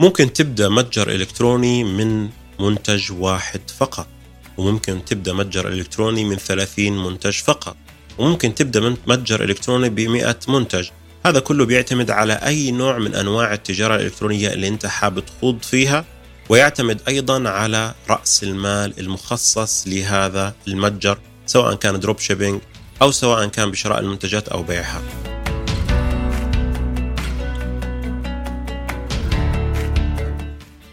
ممكن تبدأ متجر إلكتروني من منتج واحد فقط وممكن تبدأ متجر إلكتروني من 30 منتج فقط وممكن تبدأ من متجر إلكتروني ب 100 منتج. هذا كله بيعتمد على أي نوع من أنواع التجارة الإلكترونية اللي أنت حابب تخوض فيها ويعتمد أيضا على رأس المال المخصص لهذا المتجر سواء كان drop shipping أو سواء كان بشراء المنتجات أو بيعها.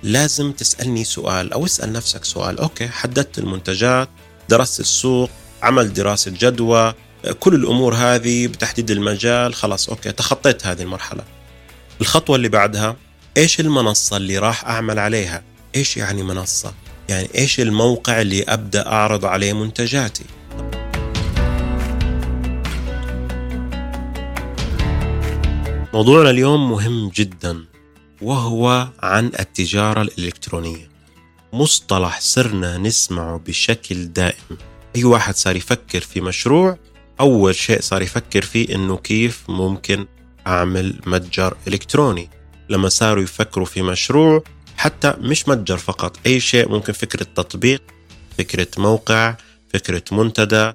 لازم تسألني سؤال أو اسأل نفسك سؤال. okay حددت المنتجات درست السوق عمل دراسة جدوى كل الأمور هذه بتحديد المجال خلاص okay تخطيت هذه المرحلة. الخطوة اللي بعدها إيش المنصة اللي راح أعمل عليها؟ إيش يعني منصة؟ يعني إيش الموقع اللي أبدأ أعرض عليه منتجاتي؟ موضوعنا اليوم مهم جدا. وهو عن التجارة الإلكترونية. مصطلح صرنا نسمعه بشكل دائم. أي واحد صار يفكر في مشروع أول شيء صار يفكر فيه إنه كيف ممكن أعمل متجر إلكتروني. لما صاروا يفكروا في مشروع حتى مش متجر فقط أي شيء ممكن فكرة تطبيق فكرة موقع فكرة منتدى.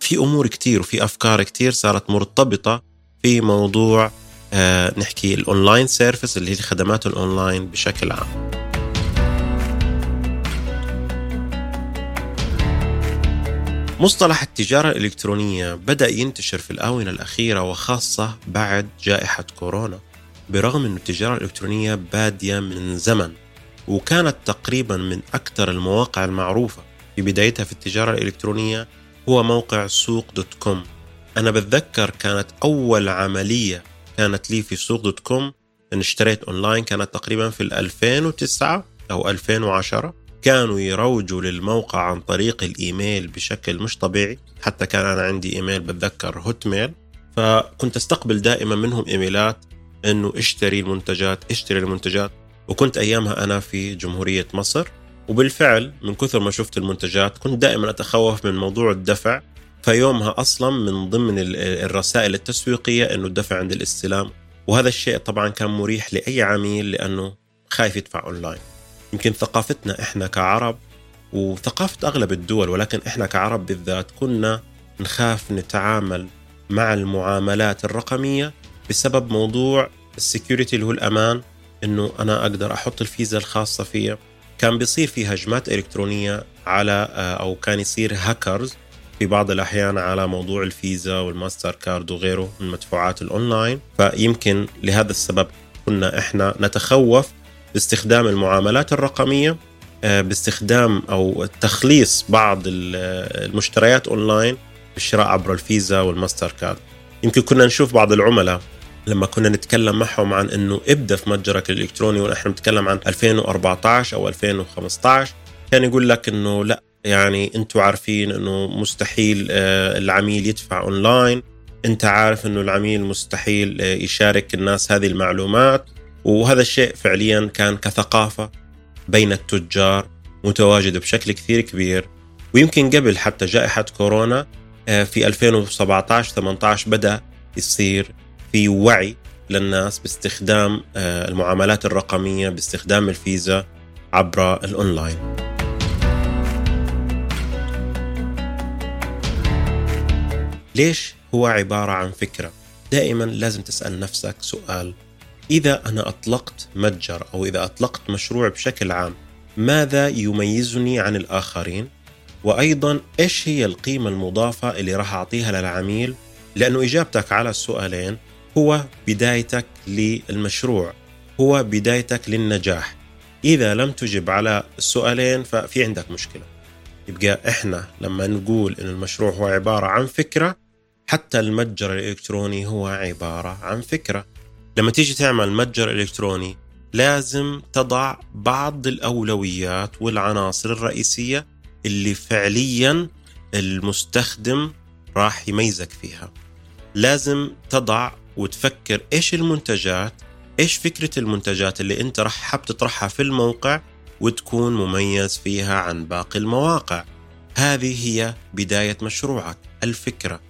في أمور كتير وفي أفكار كتير صارت مرتبطة في موضوع نحكي ال online service اللي هي الخدمات الأونلاين بشكل عام. مصطلح التجارة الإلكترونية بدأ ينتشر في الآونة الأخيرة وخاصة بعد جائحة كورونا برغم أن التجارة الإلكترونية بادية من زمن وكانت تقريبا من أكثر المواقع المعروفة. في بدايتها في التجارة الإلكترونية هو موقع سوق دوت كوم. أنا بتذكر كانت أول عملية كانت لي في سوق دوت كوم أن اشتريت أونلاين كانت تقريبا في 2009 أو 2010 كانوا يروجوا للموقع عن طريق الإيميل بشكل مش طبيعي. حتى كان أنا عندي إيميل بتذكر Hotmail فكنت أستقبل دائما منهم إيميلات أنه اشتري المنتجات اشتري المنتجات. وكنت أيامها أنا في جمهورية مصر. وبالفعل من كثر ما شفت المنتجات كنت دائما أتخوف من موضوع الدفع. فيومها أصلا من ضمن الرسائل التسويقية أنه الدفع عند الاستلام. وهذا الشيء طبعا كان مريح لأي عميل لأنه خايف يدفع أونلاين. يمكن ثقافتنا إحنا كعرب وثقافة أغلب الدول ولكن إحنا كعرب بالذات كنا نخاف نتعامل مع المعاملات الرقمية بسبب موضوع ال security اللي هو الأمان إنه أنا أقدر أحط الفيزا الخاصة فيها كان بيصير في هجمات إلكترونية على أو كان يصير هاكرز في بعض الأحيان على موضوع الفيزا والماستر كارد وغيره من مدفوعات الأونلاين فيمكن لهذا السبب كنا إحنا نتخوف باستخدام المعاملات الرقمية آه، باستخدام أو تخليص بعض المشتريات أونلاين بالشراء عبر الفيزا والماستر كارد. يمكن كنا نشوف بعض العملاء لما كنا نتكلم معهم عن إنه إبدأ في متجرك الإلكتروني ونحن نتكلم عن 2014 أو 2015 كان يقول لك إنه لأ يعني أنتم عارفين انه مستحيل آه، العميل يدفع اونلاين. انت عارف انه العميل مستحيل آه، يشارك الناس هذه المعلومات. وهذا الشيء فعليا كان كثقافة بين التجار متواجده بشكل كثير كبير. ويمكن قبل حتى جائحة كورونا آه، في 2017 18 بدأ يصير في وعي للناس باستخدام المعاملات الرقمية باستخدام الفيزا عبر الأونلاين. ليش هو عبارة عن فكرة؟ دائما لازم تسأل نفسك سؤال. إذا أنا أطلقت متجر أو إذا أطلقت مشروع بشكل عام ماذا يميزني عن الآخرين؟ وأيضا إيش هي القيمة المضافة اللي راح أعطيها للعميل؟ لأنه إجابتك على السؤالين هو بدايتك للمشروع هو بدايتك للنجاح. إذا لم تجب على السؤالين ففي عندك مشكلة. يبقى إحنا لما نقول إن المشروع هو عبارة عن فكرة حتى المتجر الإلكتروني هو عبارة عن فكرة. لما تيجي تعمل متجر إلكتروني لازم تضع بعض الأولويات والعناصر الرئيسية اللي فعليا المستخدم راح يميزك فيها. لازم تضع وتفكر إيش المنتجات إيش فكرة المنتجات اللي أنت راح حاب تطرحها في الموقع وتكون مميز فيها عن باقي المواقع. هذه هي بداية مشروعك الفكرة.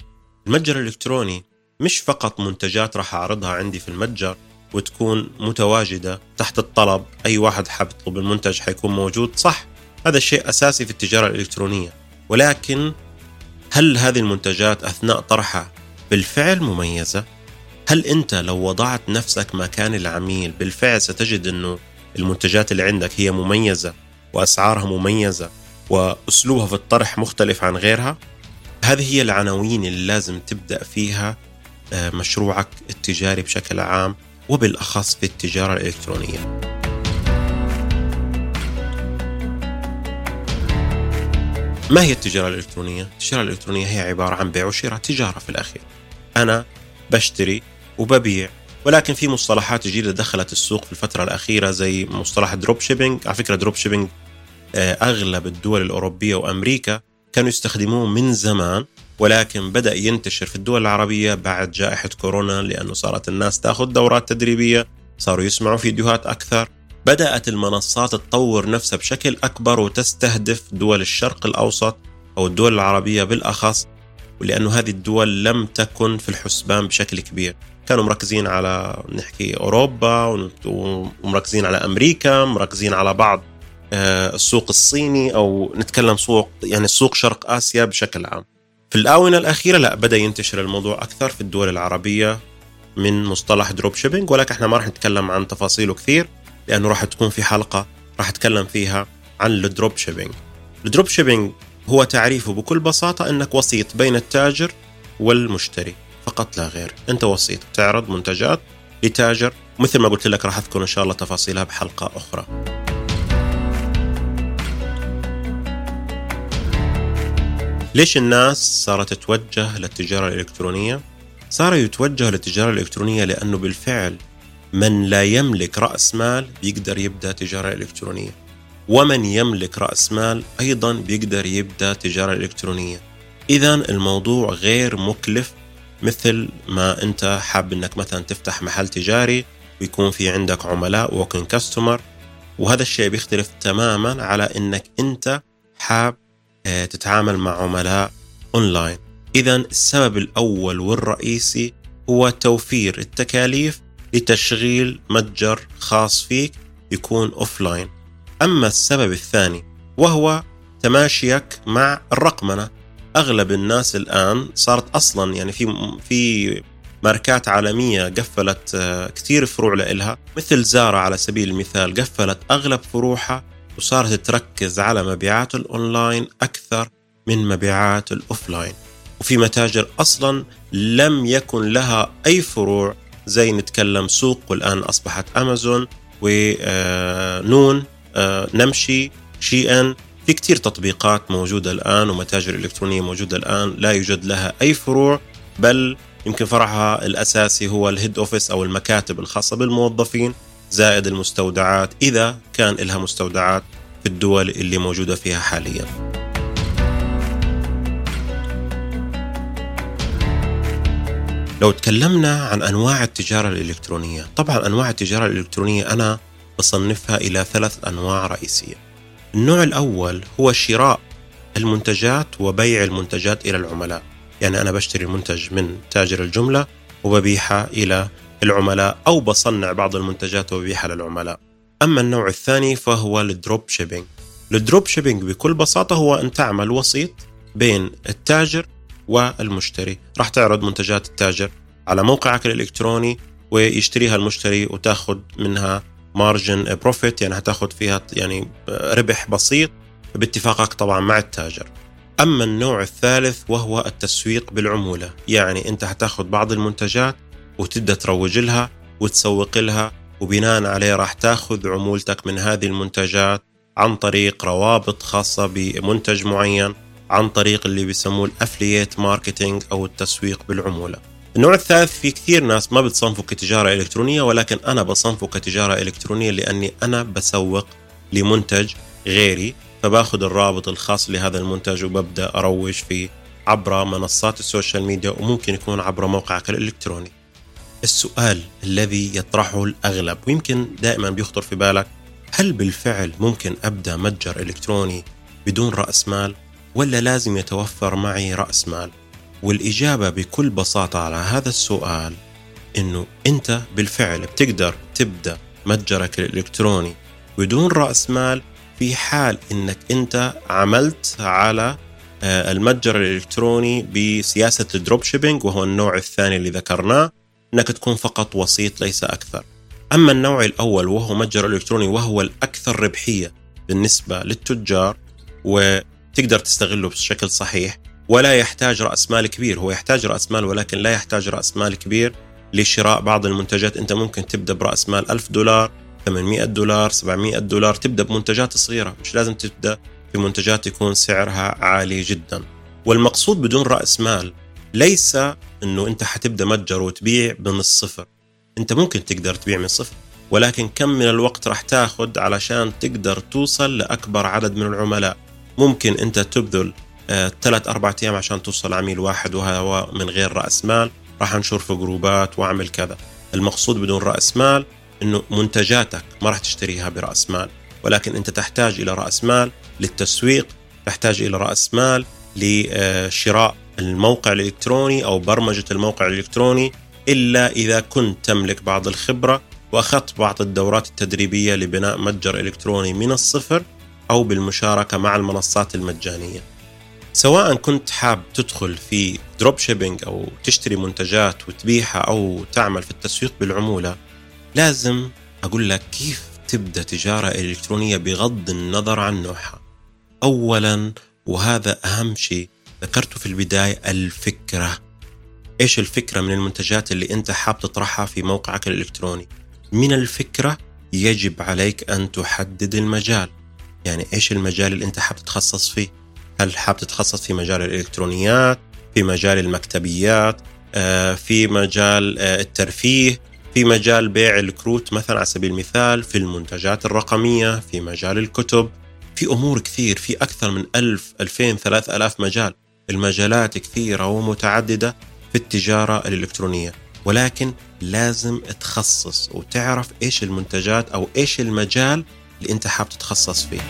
المتجر الإلكتروني مش فقط منتجات راح أعرضها عندي في المتجر وتكون متواجدة تحت الطلب أي واحد حاب يطلب المنتج حيكون موجود صح هذا شيء أساسي في التجارة الإلكترونية ولكن هل هذه المنتجات أثناء طرحها بالفعل مميزة؟ هل أنت لو وضعت نفسك مكان العميل بالفعل ستجد أنه المنتجات اللي عندك هي مميزة وأسعارها مميزة وأسلوبها في الطرح مختلف عن غيرها؟ هذه هي العناوين اللي لازم تبدأ فيها آه، مشروعك التجاري بشكل عام وبالأخص في التجارة الإلكترونية. ما هي التجارة الإلكترونية؟ التجارة الإلكترونية هي عبارة عن بيع وشراء تجارة في الأخير. أنا بشتري وببيع ولكن في مصطلحات جديدة دخلت السوق في الفترة الأخيرة زي مصطلح drop shipping على فكرة drop shipping آه، أغلب الدول الأوروبية وأمريكا كانوا يستخدموه من زمان ولكن بدأ ينتشر في الدول العربية بعد جائحة كورونا لأنه صارت الناس تأخذ دورات تدريبية صاروا يسمعوا فيديوهات أكثر. بدأت المنصات تطور نفسها بشكل أكبر وتستهدف دول الشرق الأوسط أو الدول العربية بالأخص ولأنه هذه الدول لم تكن في الحسبان بشكل كبير. كانوا مركزين على نحكي أوروبا ومركزين على أمريكا مركزين على بعض السوق الصيني أو نتكلم سوق يعني سوق شرق آسيا بشكل عام. في الآونة الأخيرة لا بدأ ينتشر الموضوع أكثر في الدول العربية من مصطلح drop shipping ولكن إحنا ما راح نتكلم عن تفاصيله كثير لأنه راح تكون في حلقة راح أتكلم فيها عن ال drop shipping ال dropshipping هو تعريفه بكل بساطة أنك وسيط بين التاجر والمشتري فقط لا غير. أنت وسيط تعرض منتجات لتاجر. مثل ما قلت لك راح أذكر إن شاء الله تفاصيلها بحلقة أخرى. ليش الناس صارت تتوجه للتجارة الإلكترونية؟ صاروا يتوجهوا للتجارة الإلكترونية لأنه بالفعل من لا يملك رأس مال بيقدر يبدأ تجارة إلكترونية. ومن يملك رأس مال أيضا بيقدر يبدأ تجارة إلكترونية. إذا الموضوع غير مكلف مثل ما أنت حاب أنك مثلا تفتح محل تجاري ويكون في عندك عملاء وكن كاستمر وهذا الشيء بيختلف تماما على أنك أنت حاب تتعامل مع عملاء أونلاين. إذا السبب الأول والرئيسي هو توفير التكاليف لتشغيل متجر خاص فيك يكون offline. أما السبب الثاني وهو تماشيك مع الرقمنة. أغلب الناس الآن صارت أصلا يعني في في ماركات عالمية قفلت آه، كثير فروع لإلها. مثل زارا على سبيل المثال قفلت أغلب فروعها وصارت تركز على مبيعات الأونلاين أكثر من مبيعات ال offline. وفي متاجر أصلا لم يكن لها أي فروع زي نتكلم سوق والآن أصبحت أمازون ونون آه، نمشي شي إن. في كتير تطبيقات موجودة الآن ومتاجر إلكترونية موجودة الآن لا يوجد لها أي فروع بل يمكن فرعها الأساسي هو الهيد أوفيس أو المكاتب الخاصة بالموظفين. زائد المستودعات إذا كان لها مستودعات في الدول اللي موجودة فيها حالياً لو تكلمنا عن أنواع التجارة الإلكترونية، طبعا أنواع التجارة الإلكترونية أنا بصنفها إلى ثلاث أنواع رئيسية. النوع الأول هو شراء المنتجات وبيع المنتجات إلى العملاء، يعني أنا بشتري المنتج من تاجر الجملة وببيعها إلى العملاء أو بصنع بعض المنتجات وببيعها للعملاء. أما النوع الثاني فهو ال dropshipping. ال dropshipping بكل بساطة هو أن تعمل وسيط بين التاجر والمشتري راح تعرض منتجات التاجر على موقعك الإلكتروني ويشتريها المشتري وتأخذ منها مارجن بروفيت يعني هتأخذ فيها يعني ربح بسيط باتفاقك طبعا مع التاجر أما النوع الثالث وهو التسويق بالعمولة يعني أنت هتأخذ بعض المنتجات وتبدأ تروج لها وتسوق لها وبناء عليه راح تاخذ عمولتك من هذه المنتجات عن طريق روابط خاصة بمنتج معين عن طريق اللي بيسموه ال affiliate marketing أو التسويق بالعمولة. النوع الثالث في كثير ناس ما بتصنفه كتجارة إلكترونية ولكن أنا بصنفه كتجارة إلكترونية لأني أنا بسوق لمنتج غيري فباخذ الرابط الخاص لهذا المنتج وببدأ أروج فيه عبر منصات ال social media وممكن يكون عبر موقعك الإلكتروني. السؤال الذي يطرحه الأغلب ويمكن دائما بيخطر في بالك هل بالفعل ممكن أبدأ متجر إلكتروني بدون رأس مال؟ ولا لازم يتوفر معي رأس مال؟ والإجابة بكل بساطة على هذا السؤال إنه أنت بالفعل بتقدر تبدأ متجرك الإلكتروني بدون رأس مال في حال إنك أنت عملت على آه، المتجر الإلكتروني بسياسة ال dropshipping وهو النوع الثاني اللي ذكرناه إنك تكون فقط وسيط ليس أكثر. أما النوع الأول وهو متجر إلكتروني وهو الأكثر ربحية بالنسبة للتجار وتقدر تستغله بشكل صحيح ولا يحتاج رأس مال كبير، هو يحتاج رأس مال ولكن لا يحتاج رأس مال كبير لشراء بعض المنتجات. أنت ممكن تبدأ برأس مال 1000 دولار 800 دولار 700 دولار تبدأ بمنتجات صغيرة. مش لازم تبدأ بمنتجات يكون سعرها عالي جدا. والمقصود بدون رأس مال ليس إنه أنت حتبدأ متجر وتبيع من الصفر. أنت ممكن تقدر تبيع من الصفر ولكن كم من الوقت راح تاخذ علشان تقدر توصل لأكبر عدد من العملاء؟ ممكن أنت تبذل ثلاث آه أربع أيام عشان توصل عميل واحد وهذا من غير رأس مال راح أنشر في جروبات وأعمل كذا. المقصود بدون رأس مال إنه منتجاتك ما راح تشتريها برأس مال ولكن أنت تحتاج إلى رأس مال للتسويق تحتاج إلى رأس مال لشراء الموقع الإلكتروني أو برمجة الموقع الإلكتروني إلا إذا كنت تملك بعض الخبرة وأخذت بعض الدورات التدريبية لبناء متجر إلكتروني من الصفر أو بالمشاركة مع المنصات المجانية. سواء كنت حاب تدخل في dropshipping أو تشتري منتجات وتبيعها أو تعمل في التسويق بالعمولة لازم أقول لك كيف تبدأ تجارة إلكترونية بغض النظر عن نوعها. اولا وهذا أهم شيء ذكرته في البداية الفكرة. إيش الفكرة من المنتجات اللي أنت حاب تطرحها في موقعك الإلكتروني؟ من الفكرة يجب عليك أن تحدد المجال. يعني إيش المجال اللي أنت حاب تتخصص فيه؟ هل حاب تتخصص في مجال الإلكترونيات في مجال المكتبيات آه، في مجال آه، الترفيه في مجال بيع الكروت مثلا على سبيل المثال في المنتجات الرقمية في مجال الكتب في أمور كثير في أكثر من ألف ألفين ثلاث ألاف مجال المجالات كثيرة ومتعددة في التجارة الإلكترونية ولكن لازم تخصص وتعرف إيش المنتجات أو إيش المجال اللي أنت حاب تتخصص فيه.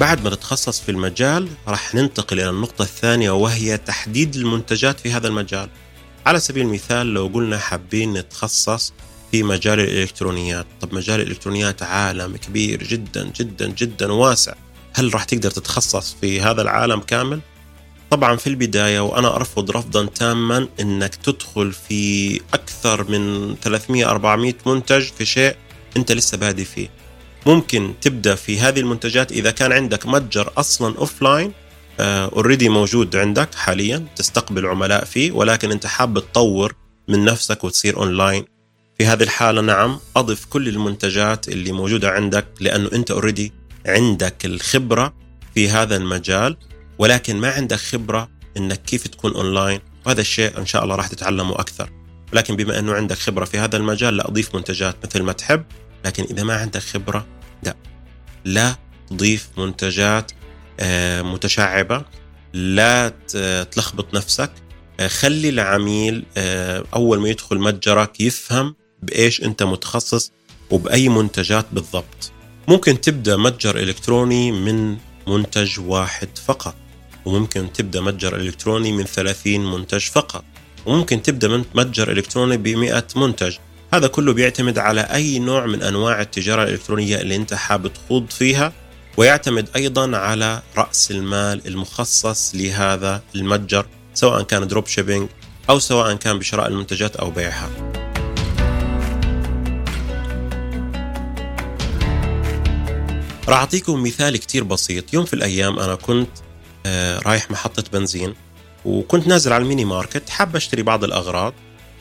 بعد ما تتخصص في المجال راح ننتقل إلى النقطة الثانية وهي تحديد المنتجات في هذا المجال. على سبيل المثال لو قلنا حابين نتخصص في مجال الإلكترونيات. طب مجال الإلكترونيات عالم كبير جدا جدا جدا واسع. هل راح تقدر تتخصص في هذا العالم كامل؟ طبعا في البداية وأنا أرفض رفضا تاما أنك تدخل في أكثر من 300-400 منتج في شيء أنت لسه بادي فيه. ممكن تبدأ في هذه المنتجات إذا كان عندك متجر أصلا offline already موجود عندك حاليا تستقبل عملاء فيه ولكن أنت حاب تطور من نفسك وتصير اونلاين في هذه الحالة نعم أضف كل المنتجات اللي موجودة عندك لأنه أنت already عندك الخبرة في هذا المجال ولكن ما عندك خبرة إنك كيف تكون اونلاين وهذا الشيء إن شاء الله راح تتعلمه أكثر. ولكن بما أنه عندك خبرة في هذا المجال لا أضيف منتجات مثل ما تحب لكن إذا ما عندك خبرة لا. لا تضيف منتجات آه، متشعبة لا تلخبط نفسك. آه، خلي العميل آه، أول ما يدخل متجرك يفهم بإيش أنت متخصص وبأي منتجات بالضبط. ممكن تبدأ متجر إلكتروني من منتج واحد فقط وممكن تبدأ متجر إلكتروني من 30 منتج فقط وممكن تبدأ متجر إلكتروني ب 100 منتج. هذا كله بيعتمد على أي نوع من أنواع التجارة الإلكترونية اللي أنت حابب تخوض فيها ويعتمد أيضا على رأس المال المخصص لهذا المتجر سواء كان dropshipping أو سواء كان بشراء المنتجات أو بيعها. راح أعطيكم مثال كتير بسيط. يوم في الأيام أنا كنت آه، رايح محطة بنزين وكنت نازل على ال mini market حاب أشتري بعض الأغراض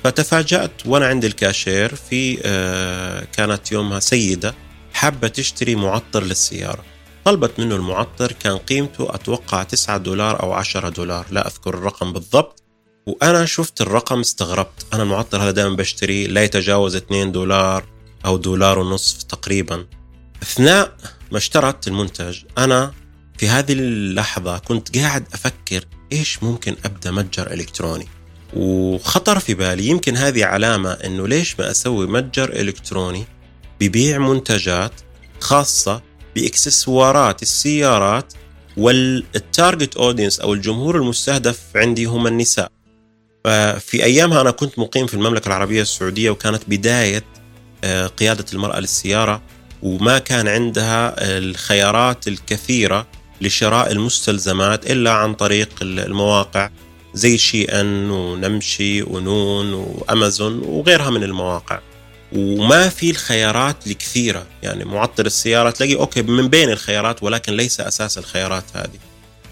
فتفاجأت وأنا عند الكاشير في آه، كانت يومها سيدة حابة تشتري معطر للسيارة. طلبت منه المعطر كان قيمته أتوقع 9 دولار أو 10 دولار لا أذكر الرقم بالضبط. وأنا شفت الرقم استغربت. أنا المعطر هذا دائما بشتريه لا يتجاوز 2 دولار أو دولار ونصف تقريبا. أثناء ما اشترت المنتج. أنا في هذه اللحظة كنت قاعد أفكر إيش ممكن أبدأ متجر إلكتروني. وخطر في بالي يمكن هذه علامة إنه ليش ما أسوي متجر إلكتروني ببيع منتجات خاصة بإكسسوارات السيارات وال target audience أو الجمهور المستهدف عندي هم النساء. ففي أيامها أنا كنت مقيم في المملكة العربية السعودية وكانت بداية آه، قيادة المرأة للسيارة. وما كان عندها الخيارات الكثيرة لشراء المستلزمات إلا عن طريق المواقع زي شي إن ونمشي ونون وأمازون وغيرها من المواقع. وما في الخيارات الكثيرة يعني معطل السيارة تلاقي أوكي من بين الخيارات ولكن ليس أساس الخيارات هذه.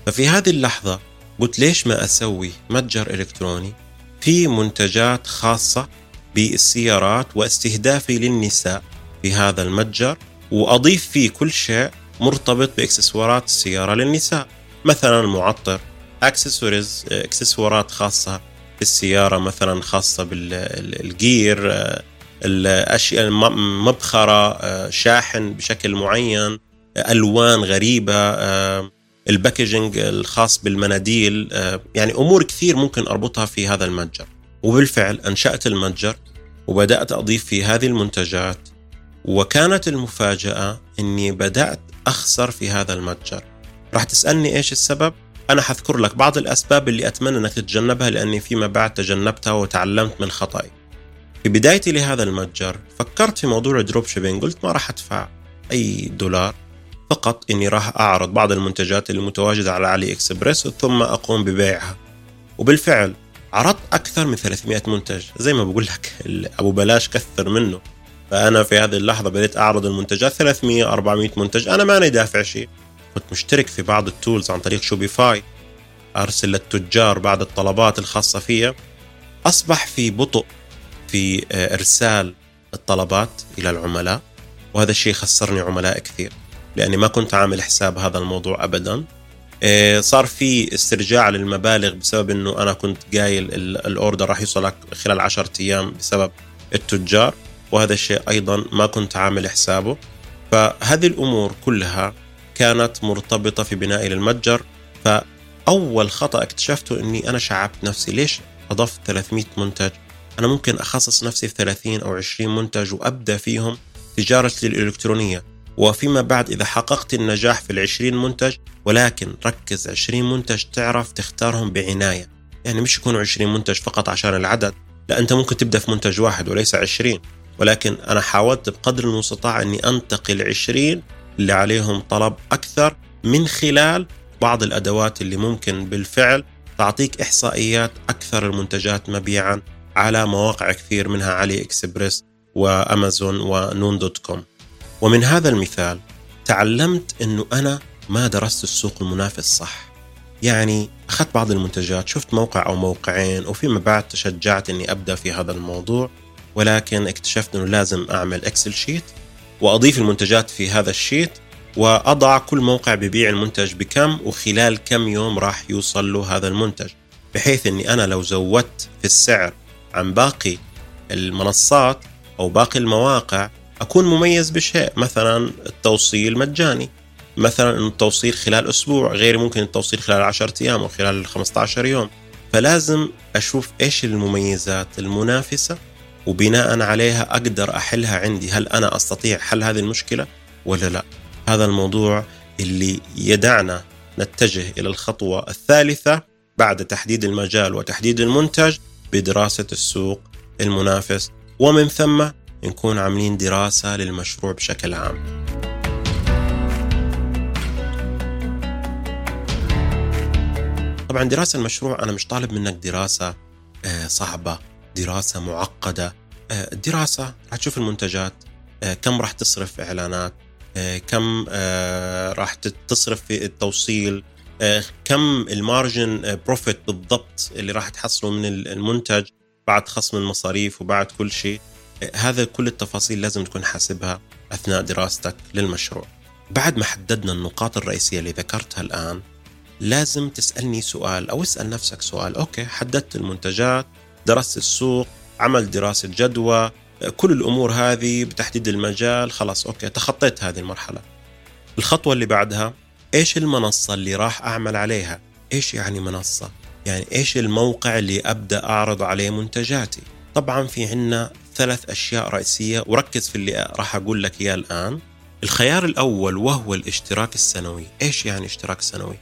ففي هذه اللحظة قلت ليش ما أسوي متجر إلكتروني في منتجات خاصة بالسيارات واستهدافي للنساء؟ في هذا المتجر وأضيف فيه كل شيء مرتبط بإكسسوارات السيارة للنساء. مثلا المعطر أكسسوارز إكسسوارات خاصة بالسيارة مثلا خاصة بالجير الأشياء مبخرة آه، شاحن بشكل معين ألوان غريبة آه، ال packaging الخاص بالمناديل يعني أمور كثير ممكن أربطها في هذا المتجر. وبالفعل أنشأت المتجر وبدأت أضيف في هذه المنتجات وكانت المفاجأة إني بدأت أخسر في هذا المتجر. راح تسألني إيش السبب؟ أنا حذكر لك بعض الأسباب اللي أتمنى إنك تتجنبها لأني فيما بعد تجنبتها وتعلمت من خطأي. في بدايتي لهذا المتجر فكرت في موضوع ال dropshipping قلت ما راح أدفع أي دولار فقط إني راح أعرض بعض المنتجات اللي متواجده على AliExpress ثم أقوم ببيعها. وبالفعل عرضت أكثر من 300 منتج زي ما بقول لك أبو بلاش كثر منه. فأنا في هذه اللحظة بديت أعرض المنتجات 300 400 منتج. أنا ماني دافع شيء. كنت مشترك في بعض ال tools عن طريق Shopify أرسل للتجار بعض الطلبات الخاصة فيها أصبح في بطء في آه، إرسال الطلبات إلى العملاء وهذا الشيء خسرني عملاء كثير لأني ما كنت عامل حساب هذا الموضوع ابدا. آه، صار في استرجاع للمبالغ بسبب إنه أنا كنت قايل الأوردر راح يوصلك خلال 10 أيام بسبب التجار. وهذا الشيء أيضا ما كنت عامل حسابه. فهذه الأمور كلها كانت مرتبطة في بنائي للمتجر. فأول خطأ اكتشفته إني أنا شعبت نفسي. ليش أضفت 300 منتج؟ أنا ممكن أخصص نفسي في 30 أو 20 منتج وأبدأ فيهم تجارتي الإلكترونية. وفيما بعد إذا حققت النجاح في العشرين منتج ولكن ركز 20 منتج تعرف تختارهم بعناية. يعني مش يكونوا 20 منتج فقط عشان العدد. لا أنت ممكن تبدأ في منتج واحد وليس 20 ولكن أنا حاولت بقدر المستطاع أني أنتقل 20 اللي عليهم طلب أكثر من خلال بعض الأدوات اللي ممكن بالفعل تعطيك إحصائيات أكثر المنتجات مبيعا على مواقع كثير منها AliExpress وأمازون و noon dot com. ومن هذا المثال تعلمت أنه أنا ما درست السوق المنافس صح. يعني أخذت بعض المنتجات شفت موقع أو موقعين وفيما بعد تشجعت أني أبدأ في هذا الموضوع. ولكن اكتشفت إنه لازم أعمل Excel sheet وأضيف المنتجات في هذا الشيت وأضع كل موقع ببيع المنتج بكم وخلال كم يوم راح يوصل له هذا المنتج بحيث إني أنا لو زودت في السعر عن باقي المنصات أو باقي المواقع أكون مميز بشيء مثلا التوصيل مجاني مثلا التوصيل خلال أسبوع غير ممكن التوصيل خلال 10 أيام أو خلال 15 يوم. فلازم أشوف إيش المميزات المنافسة وبناء عليها أقدر أحلها عندي. هل أنا أستطيع حل هذه المشكلة ولا لا؟ هذا الموضوع اللي يدعنا نتجه إلى الخطوة الثالثة بعد تحديد المجال وتحديد المنتج بدراسة السوق المنافس. ومن ثم نكون عاملين دراسة للمشروع بشكل عام. طبعا دراسة المشروع أنا مش طالب منك دراسة آه، صعبة دراسة معقدة. آه، الدراسة راح تشوف المنتجات آه، كم راح تصرف إعلانات كم راح تصرف في التوصيل آه، كم ال margin profit آه، بالضبط اللي راح تحصله من المنتج بعد خصم المصاريف وبعد كل شيء. آه، هذا كل التفاصيل لازم تكون حاسبها أثناء دراستك للمشروع. بعد ما حددنا النقاط الرئيسية اللي ذكرتها الآن لازم تسألني سؤال أو اسأل نفسك سؤال. okay حددت المنتجات درست السوق عمل دراسة جدوى كل الأمور هذه بتحديد المجال خلاص okay تخطيت هذه المرحلة الخطوة اللي بعدها إيش المنصة اللي راح أعمل عليها؟ إيش يعني منصة؟ يعني إيش الموقع اللي أبدأ أعرض عليه منتجاتي؟ طبعا في عنا ثلاث أشياء رئيسية وركز في اللي راح أقول لك إياه الآن. الخيار الأول وهو الاشتراك السنوي إيش يعني اشتراك سنوي؟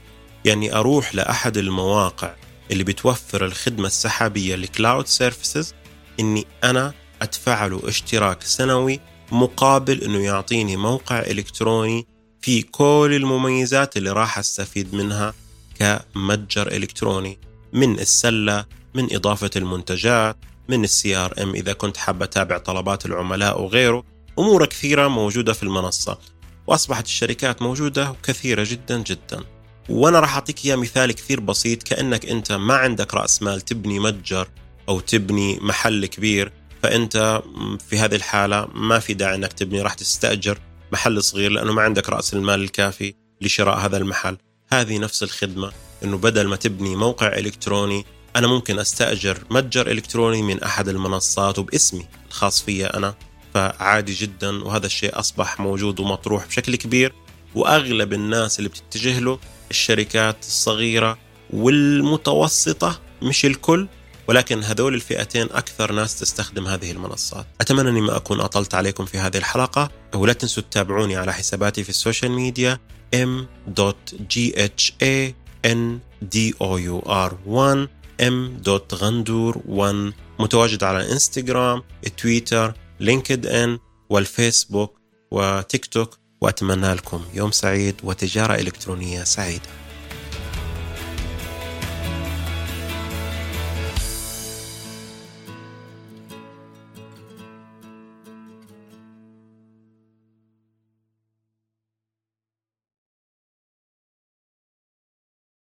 يعني أروح لأحد المواقع اللي بتوفر الخدمة السحابية ال cloud services إني أنا أدفع له اشتراك سنوي مقابل إنه يعطيني موقع إلكتروني فيه كل المميزات اللي راح أستفيد منها كمتجر إلكتروني من السلة من إضافة المنتجات من ال CRM إذا كنت حابة أتابع طلبات العملاء وغيره أمور كثيرة موجودة في المنصة وأصبحت الشركات موجودة كثيرة جدا جدا. وأنا راح أعطيك إياه مثال كثير بسيط كأنك أنت ما عندك رأس مال تبني متجر أو تبني محل كبير فأنت في هذه الحالة ما في داعي أنك تبني راح تستأجر محل صغير لأنه ما عندك رأس المال الكافي لشراء هذا المحل. هذه نفس الخدمة أنه بدل ما تبني موقع إلكتروني أنا ممكن أستأجر متجر إلكتروني من أحد المنصات وباسمي الخاص فيي أنا. فعادي جدا وهذا الشيء أصبح موجود ومطروح بشكل كبير. وأغلب الناس اللي بتتجه له الشركات الصغيرة والمتوسطة مش الكل ولكن هذول الفئتين أكثر ناس تستخدم هذه المنصات. أتمنى أني ما أكون أطلت عليكم في هذه الحلقة ولا تنسوا تتابعوني على حساباتي في السوشيال ميديا m.ghandour1 m.غندور1 متواجد على الانستغرام تويتر لينكد ان والفيسبوك وتيك توك وأتمنى لكم يوم سعيد وتجارة إلكترونية سعيدة.